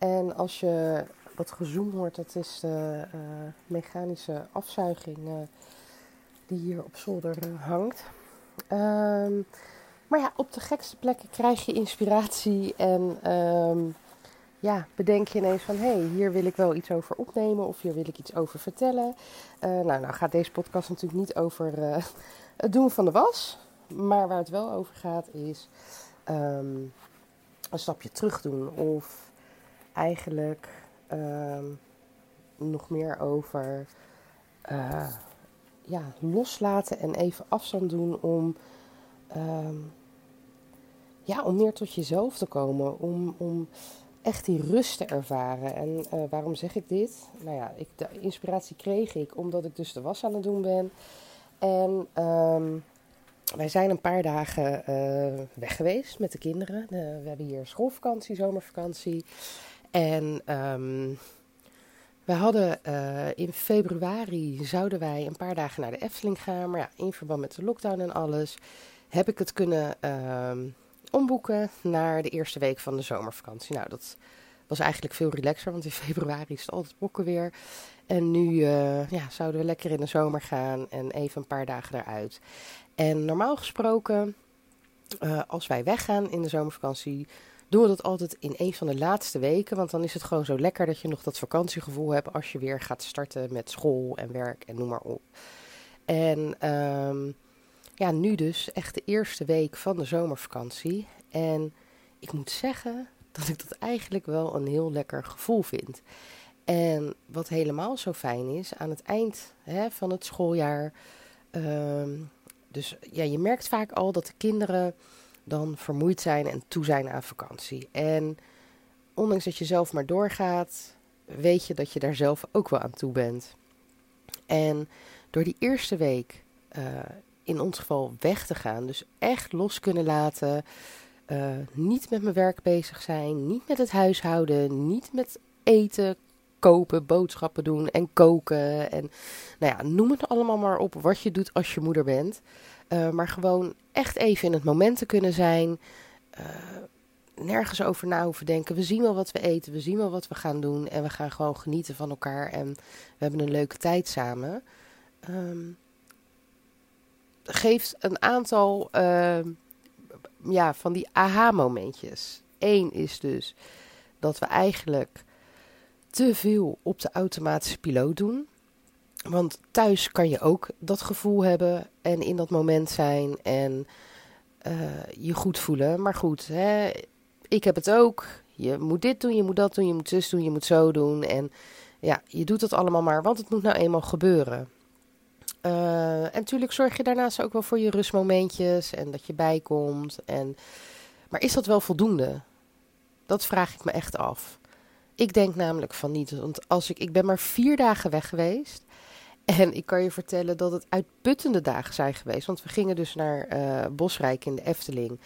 En als je wat gezoomd hoort, dat is de uh, mechanische afzuiging uh, die hier op zolder uh, hangt. Um, maar ja, op de gekste plekken krijg je inspiratie en um, ja, bedenk je ineens van hé, hey, hier wil ik wel iets over opnemen of hier wil ik iets over vertellen. nou, nou gaat deze podcast natuurlijk niet over het doen van de was. Maar waar het wel over gaat is um, een stapje terug doen. Of eigenlijk um, nog meer over uh, ja, loslaten en even afstand doen om, um, ja, om meer tot jezelf te komen. Om, om echt die rust te ervaren. En uh, waarom zeg ik dit? Nou ja, ik, de inspiratie kreeg ik omdat ik dus de was aan het doen ben. En um, wij zijn een paar dagen uh, weg geweest met de kinderen. We hebben hier schoolvakantie, zomervakantie. En um, we hadden uh, in februari zouden wij een paar dagen naar de Efteling gaan. Maar ja, in verband met de lockdown en alles heb ik het kunnen omboeken naar de eerste week van de zomervakantie. Nou, dat was eigenlijk veel relaxer, want in februari is het altijd bokken weer. En nu ja, zouden we lekker in de zomer gaan en even een paar dagen eruit. En normaal gesproken, uh, als wij weggaan in de zomervakantie, doen we dat altijd in een van de laatste weken. Want dan is het gewoon zo lekker dat je nog dat vakantiegevoel hebt als je weer gaat starten met school en werk en noem maar op. En um, ja, nu dus echt de eerste week van de zomervakantie. En ik moet zeggen dat ik dat eigenlijk wel een heel lekker gevoel vind. En wat helemaal zo fijn is, aan het eind hè, van het schooljaar. Um, dus ja, je merkt vaak al dat de kinderen dan vermoeid zijn en toe zijn aan vakantie. En ondanks dat je zelf maar doorgaat, weet je dat je daar zelf ook wel aan toe bent. En door die eerste week, uh, in ons geval weg te gaan, dus echt los kunnen laten, uh, niet met mijn werk bezig zijn, niet met het huishouden, niet met eten, kopen, boodschappen doen en koken. En nou ja, noem het allemaal maar op wat je doet als je moeder bent. Uh, maar gewoon echt even in het moment te kunnen zijn. Uh, nergens over na hoeven denken. We zien wel wat we eten, we zien wel wat we gaan doen. En we gaan gewoon genieten van elkaar. En we hebben een leuke tijd samen. Um, geeft een aantal uh, ja, van die aha-momentjes. Eén is dus dat we eigenlijk te veel op de automatische piloot doen. Want thuis kan je ook dat gevoel hebben en in dat moment zijn en uh, je goed voelen. Maar goed, hè, ik heb het ook. Je moet dit doen, je moet dat doen, je moet zus doen, je moet zo doen. En ja, je doet het allemaal maar, want het moet nou eenmaal gebeuren. Uh, en natuurlijk zorg je daarnaast ook wel voor je rustmomentjes en dat je bijkomt. En... Maar is dat wel voldoende? Dat vraag ik me echt af. Ik denk namelijk van niet. Want als ik, ik ben maar vier dagen weg geweest. En ik kan je vertellen dat het uitputtende dagen zijn geweest. Want we gingen dus naar uh, Bosrijk in de Efteling.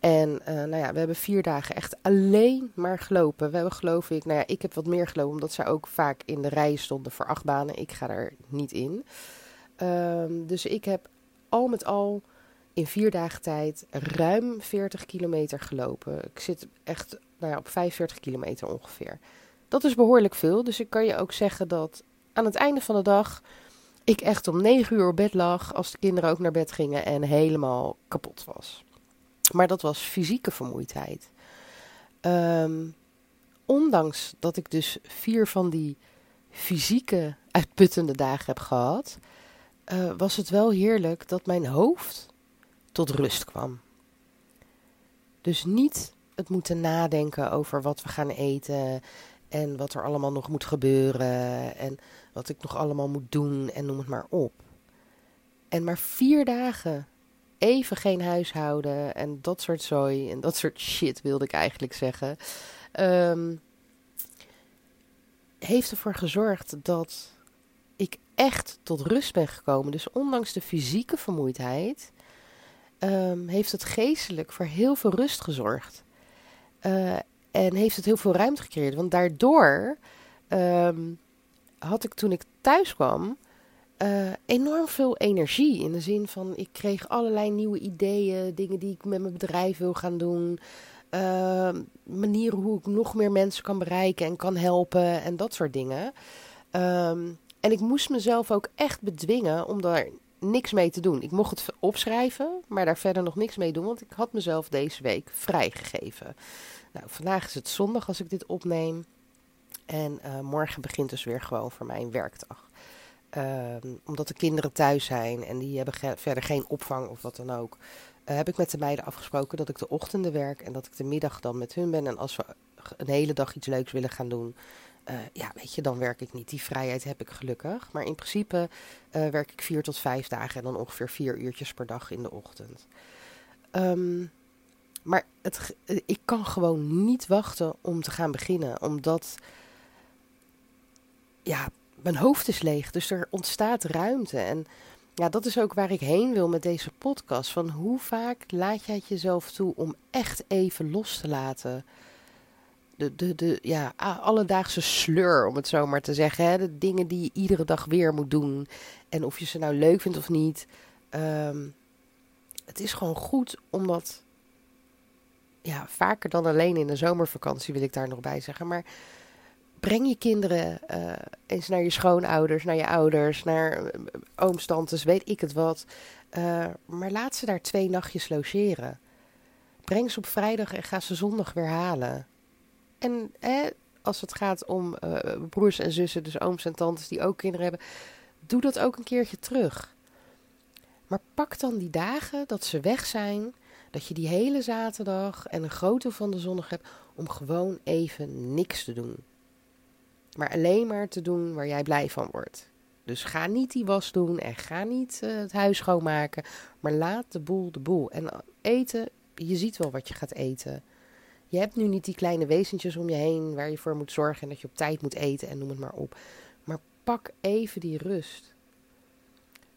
En uh, nou ja, we hebben vier dagen echt alleen maar gelopen. We hebben geloof ik, nou ja, ik heb wat meer gelopen. Omdat zij ook vaak in de rij stonden voor achtbanen. Ik ga er niet in. Um, dus ik heb al met al in vier dagen tijd ruim 40 kilometer gelopen. Ik zit echt nou ja, op 45 kilometer ongeveer. Dat is behoorlijk veel. Dus ik kan je ook zeggen dat aan het einde van de dag ik echt om 9 uur op bed lag. Als de kinderen ook naar bed gingen en helemaal kapot was. Maar dat was fysieke vermoeidheid. Um, ondanks dat ik dus vier van die fysieke uitputtende dagen heb gehad, uh, was het wel heerlijk dat mijn hoofd tot rust kwam. Dus niet het moeten nadenken over wat we gaan eten en wat er allemaal nog moet gebeuren en wat ik nog allemaal moet doen en noem het maar op. En maar vier dagen even geen huishouden en dat soort zooi en dat soort shit wilde ik eigenlijk zeggen. Um, heeft ervoor gezorgd dat ik echt tot rust ben gekomen. Dus ondanks de fysieke vermoeidheid, ehm, heeft het geestelijk voor heel veel rust gezorgd. Uh, en heeft het heel veel ruimte gecreëerd. Want daardoor ehm, had ik toen ik thuis kwam uh, enorm veel energie. In de zin van ik kreeg allerlei nieuwe ideeën, dingen die ik met mijn bedrijf wil gaan doen. Uh, manieren hoe ik nog meer mensen kan bereiken en kan helpen en dat soort dingen. Um, en ik moest mezelf ook echt bedwingen om daar niks mee te doen. Ik mocht het opschrijven, maar daar verder nog niks mee doen, want ik had mezelf deze week vrijgegeven. Nou, vandaag is het zondag als ik dit opneem. En uh, morgen begint dus weer gewoon voor mij een werkdag. Uh, omdat de kinderen thuis zijn en die hebben verder geen opvang of wat dan ook. Uh, heb ik met de meiden afgesproken dat ik de ochtenden werk en dat ik de middag dan met hun ben. En als we een hele dag iets leuks willen gaan doen, uh, ja, weet je, dan werk ik niet. Die vrijheid heb ik gelukkig. Maar in principe uh, werk ik vier tot vijf dagen en dan ongeveer vier uurtjes per dag in de ochtend. Um, maar het, ik kan gewoon niet wachten om te gaan beginnen, omdat ja, mijn hoofd is leeg. Dus er ontstaat ruimte. En ja, dat is ook waar ik heen wil met deze podcast. Van hoe vaak laat jij het jezelf toe om echt even los te laten? De, de, de ja, alledaagse sleur, om het zo maar te zeggen. Hè? De dingen die je iedere dag weer moet doen. En of je ze nou leuk vindt of niet. Um, het is gewoon goed om dat. Ja, vaker dan alleen in de zomervakantie wil ik daar nog bij zeggen. Maar breng je kinderen uh, eens naar je schoonouders, naar je ouders, naar uh, ooms, tantes, weet ik het wat. Uh, maar laat ze daar twee nachtjes logeren. Breng ze op vrijdag en ga ze zondag weer halen. En als het gaat om uh, broers en zussen, dus ooms en tantes die ook kinderen hebben, doe dat ook een keertje terug. Maar pak dan die dagen dat ze weg zijn, dat je die hele zaterdag en een groot deel van de zondag hebt om gewoon even niks te doen. Maar alleen maar te doen waar jij blij van wordt. Dus ga niet die was doen en ga niet uh, het huis schoonmaken, maar laat de boel de boel. En eten, je ziet wel wat je gaat eten. Je hebt nu niet die kleine wezentjes om je heen waar je voor moet zorgen en dat je op tijd moet eten en noem het maar op. Maar pak even die rust.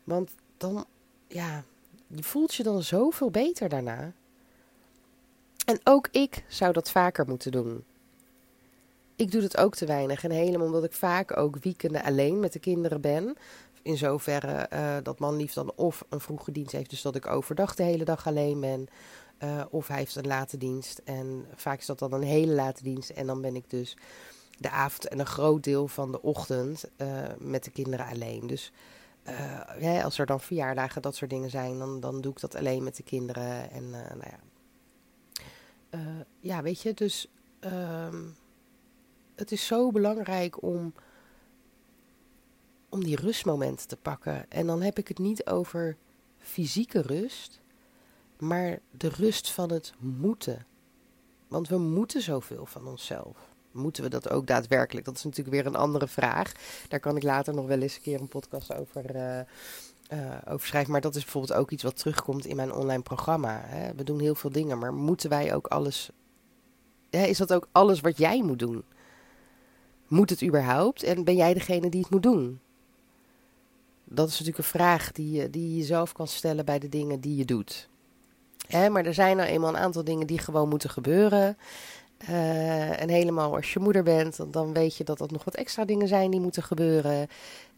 Want dan, ja, je voelt je dan zoveel beter daarna. En ook ik zou dat vaker moeten doen. Ik doe dat ook te weinig. En helemaal omdat ik vaak ook weekenden alleen met de kinderen ben. In zoverre uh, dat man lief dan of een vroege dienst heeft, dus dat ik overdag de hele dag alleen ben. Uh, of hij heeft een late dienst. En vaak is dat dan een hele late dienst. En dan ben ik dus de avond en een groot deel van de ochtend uh, met de kinderen alleen. Dus ja, als er dan verjaardagen, dat soort dingen zijn, dan, dan doe ik dat alleen met de kinderen. En nou ja. ja, weet je, dus ehm, het is zo belangrijk om, om die rustmomenten te pakken. En dan heb ik het niet over fysieke rust maar de rust van het moeten. Want we moeten zoveel van onszelf. Moeten we dat ook daadwerkelijk? Dat is natuurlijk weer een andere vraag. Daar kan ik later nog wel eens een keer een podcast over, uh, schrijven. Maar dat is bijvoorbeeld ook iets wat terugkomt in mijn online programma. Hè. We doen heel veel dingen, maar moeten wij ook alles. Is dat ook alles wat jij moet doen? Moet het überhaupt? En ben jij degene die het moet doen? Dat is natuurlijk een vraag die je, die je jezelf kan stellen bij de dingen die je doet. Maar er zijn nou eenmaal een aantal dingen die gewoon moeten gebeuren. Uh, en helemaal als je moeder bent, dan weet je dat er nog wat extra dingen zijn die moeten gebeuren.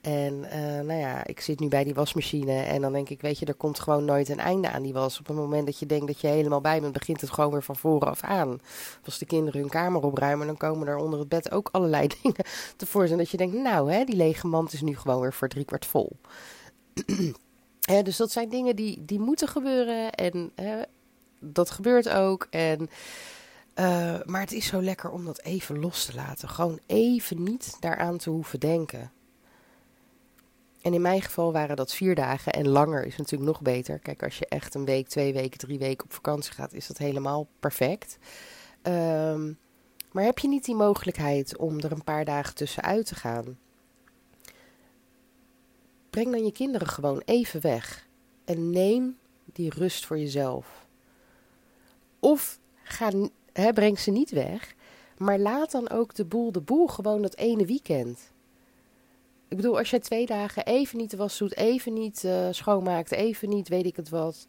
En uh, nou ja, ik zit nu bij die wasmachine en dan denk ik, weet je, er komt gewoon nooit een einde aan die was. Op het moment dat je denkt dat je helemaal bij bent, begint het gewoon weer van voren af aan. Als de kinderen hun kamer opruimen, dan komen er onder het bed ook allerlei dingen tevoorschijn. Dat je denkt, nou hè, die lege mand is nu gewoon weer voor driekwart vol. dus dat zijn dingen die, die moeten gebeuren en dat gebeurt ook. En, uh, maar het is zo lekker om dat even los te laten. Gewoon even niet daaraan te hoeven denken. En in mijn geval waren dat vier dagen en langer is natuurlijk nog beter. Kijk, als je echt een week, twee weken, drie weken op vakantie gaat, is dat helemaal perfect. Um, maar heb je niet die mogelijkheid om er een paar dagen tussenuit te gaan? Breng dan je kinderen gewoon even weg. En neem die rust voor jezelf. Of ga, breng ze niet weg, Maar laat dan ook de boel de boel gewoon dat ene weekend. Ik bedoel, als jij twee dagen even niet de was doet, even niet uh, schoonmaakt, even niet weet ik het wat.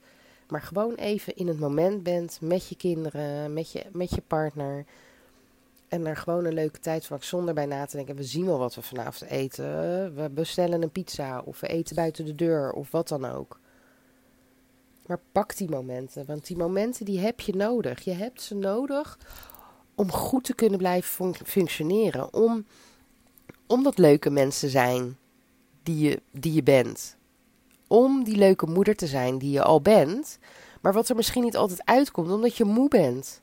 Maar gewoon even in het moment bent met je kinderen, met je, met je partner. En er gewoon een leuke tijd van zonder bij na te denken. We zien wel wat we vanavond eten. We bestellen een pizza of we eten buiten de deur of wat dan ook. Maar pak die momenten, want die momenten die heb je nodig. Je hebt ze nodig om goed te kunnen blijven functioneren. Om, om dat leuke mensen zijn die je, die je bent. Om die leuke moeder te zijn die je al bent. Maar wat er misschien niet altijd uitkomt, omdat je moe bent.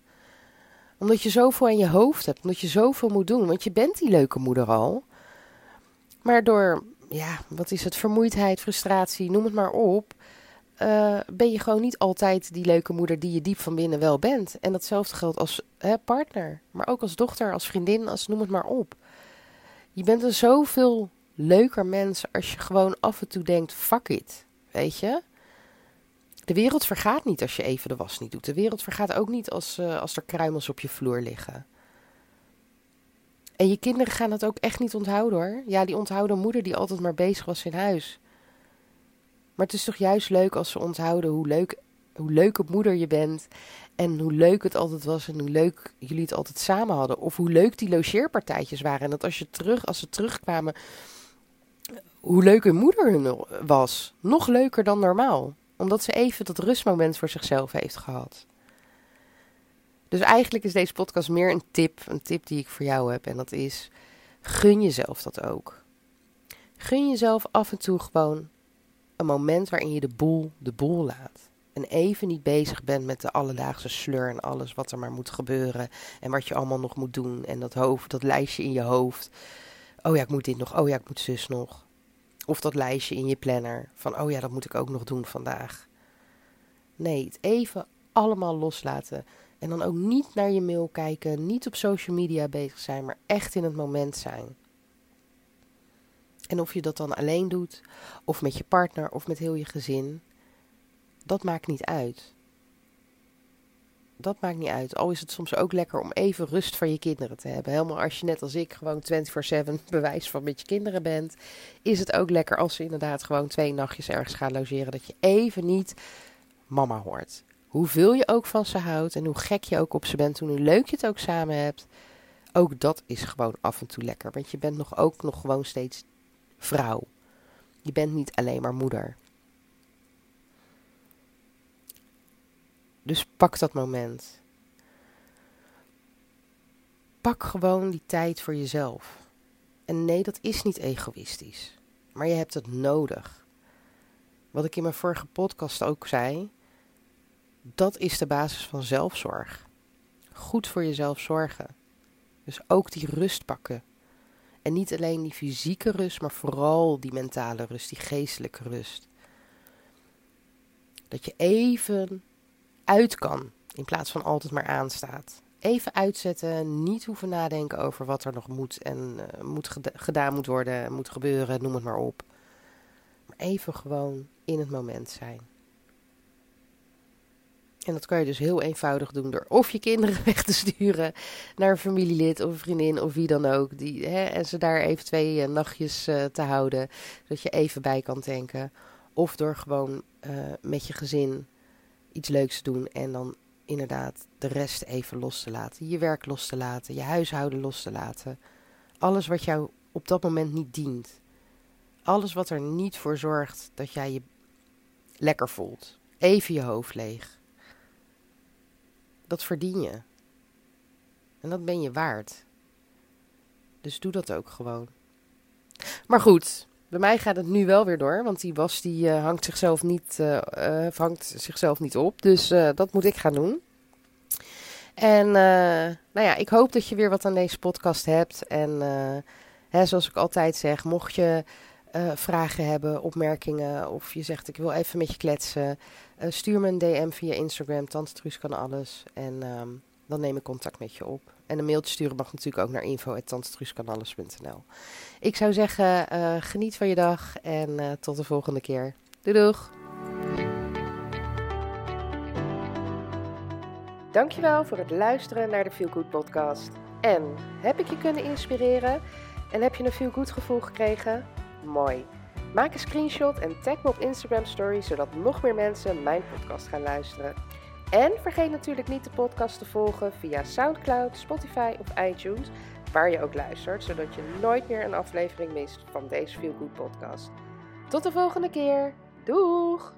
Omdat je zoveel aan je hoofd hebt, omdat je zoveel moet doen. Want je bent die leuke moeder al. Maar door, ja, wat is het, vermoeidheid, frustratie, noem het maar op uh, ben je gewoon niet altijd die leuke moeder die je diep van binnen wel bent. En datzelfde geldt als hè, partner, maar ook als dochter, als vriendin, als noem het maar op. Je bent een zoveel leuker mens als je gewoon af en toe denkt: fuck it. Weet je? De wereld vergaat niet als je even de was niet doet. De wereld vergaat ook niet als, uh, als er kruimels op je vloer liggen. En je kinderen gaan dat ook echt niet onthouden hoor. Ja, die onthouden moeder die altijd maar bezig was in huis. Maar het is toch juist leuk als ze onthouden hoe leuk, hoe leuke moeder je bent. En hoe leuk het altijd was en hoe leuk jullie het altijd samen hadden. Of hoe leuk die logeerpartijtjes waren. En dat als, je terug, als ze terugkwamen, hoe leuk hun moeder hun was. Nog leuker dan normaal. Omdat ze even dat rustmoment voor zichzelf heeft gehad. Dus eigenlijk is deze podcast meer een tip. Een tip die ik voor jou heb. En dat is, gun jezelf dat ook. Gun jezelf af en toe gewoon een moment waarin je de boel de boel laat. En even niet bezig bent met de alledaagse sleur en alles wat er maar moet gebeuren. En wat je allemaal nog moet doen. En dat hoofd, dat lijstje in je hoofd. Oh ja, ik moet dit nog. Oh ja, ik moet zus nog. Of dat lijstje in je planner. Van oh ja, dat moet ik ook nog doen vandaag. Nee, het even allemaal loslaten. En dan ook niet naar je mail kijken. Niet op social media bezig zijn. Maar echt in het moment zijn. En of je dat dan alleen doet, of met je partner, of met heel je gezin, dat maakt niet uit. Dat maakt niet uit. Al is het soms ook lekker om even rust van je kinderen te hebben. Helemaal als je net als ik gewoon 24-7 bewijs van met je kinderen bent, is het ook lekker als ze inderdaad gewoon twee nachtjes ergens gaan logeren. Dat je even niet mama hoort. Hoeveel je ook van ze houdt en hoe gek je ook op ze bent, hoe leuk je het ook samen hebt. Ook dat is gewoon af en toe lekker. Want je bent nog ook nog gewoon steeds vrouw. Je bent niet alleen maar moeder. Dus pak dat moment. Pak gewoon die tijd voor jezelf. En nee, dat is niet egoïstisch. Maar je hebt het nodig. Wat ik in mijn vorige podcast ook zei. Dat is de basis van zelfzorg. Goed voor jezelf zorgen. Dus ook die rust pakken. En niet alleen die fysieke rust, maar vooral die mentale rust, die geestelijke rust. Dat je even uit kan, in plaats van altijd maar aanstaat. Even uitzetten, niet hoeven nadenken over wat er nog moet en uh, moet gedaan moet worden, moet gebeuren, noem het maar op. Maar even gewoon in het moment zijn. En dat kan je dus heel eenvoudig doen door of je kinderen weg te sturen naar een familielid of een vriendin of wie dan ook. Die, hè, en ze daar even twee uh, nachtjes uh, te houden, zodat je even bij kan denken. Of door gewoon met je gezin iets leuks te doen en dan inderdaad de rest even los te laten. Je werk los te laten, je huishouden los te laten. Alles wat jou op dat moment niet dient. Alles wat er niet voor zorgt dat jij je lekker voelt. Even je hoofd leeg dat verdien je. En dat ben je waard. Dus doe dat ook gewoon. Maar goed, bij mij gaat het nu wel weer door, want die was die uh, hangt, zichzelf niet, uh, uh, hangt zichzelf niet op. Dus dat moet ik gaan doen. En nou ja, ik hoop dat je weer wat aan deze podcast hebt. En hè, zoals ik altijd zeg, mocht je vragen hebben, opmerkingen of je zegt ik wil even met je kletsen, stuur me een DM via Instagram. Tante kan alles. En um, dan neem ik contact met je op. En een mailtje sturen mag natuurlijk ook naar info.tantetruuskanalles.nl Ik zou zeggen, uh, geniet van je dag en uh, tot de volgende keer. Doei doeg! Dankjewel voor het luisteren naar de Feel Good podcast. En heb ik je kunnen inspireren? En heb je een veel goed gevoel gekregen? Mooi. Maak een screenshot en tag me op Instagram Story zodat nog meer mensen mijn podcast gaan luisteren. En vergeet natuurlijk niet de podcast te volgen via SoundCloud, Spotify of iTunes, waar je ook luistert, zodat je nooit meer een aflevering mist van deze Feel Good podcast. Tot de volgende keer. Doeg!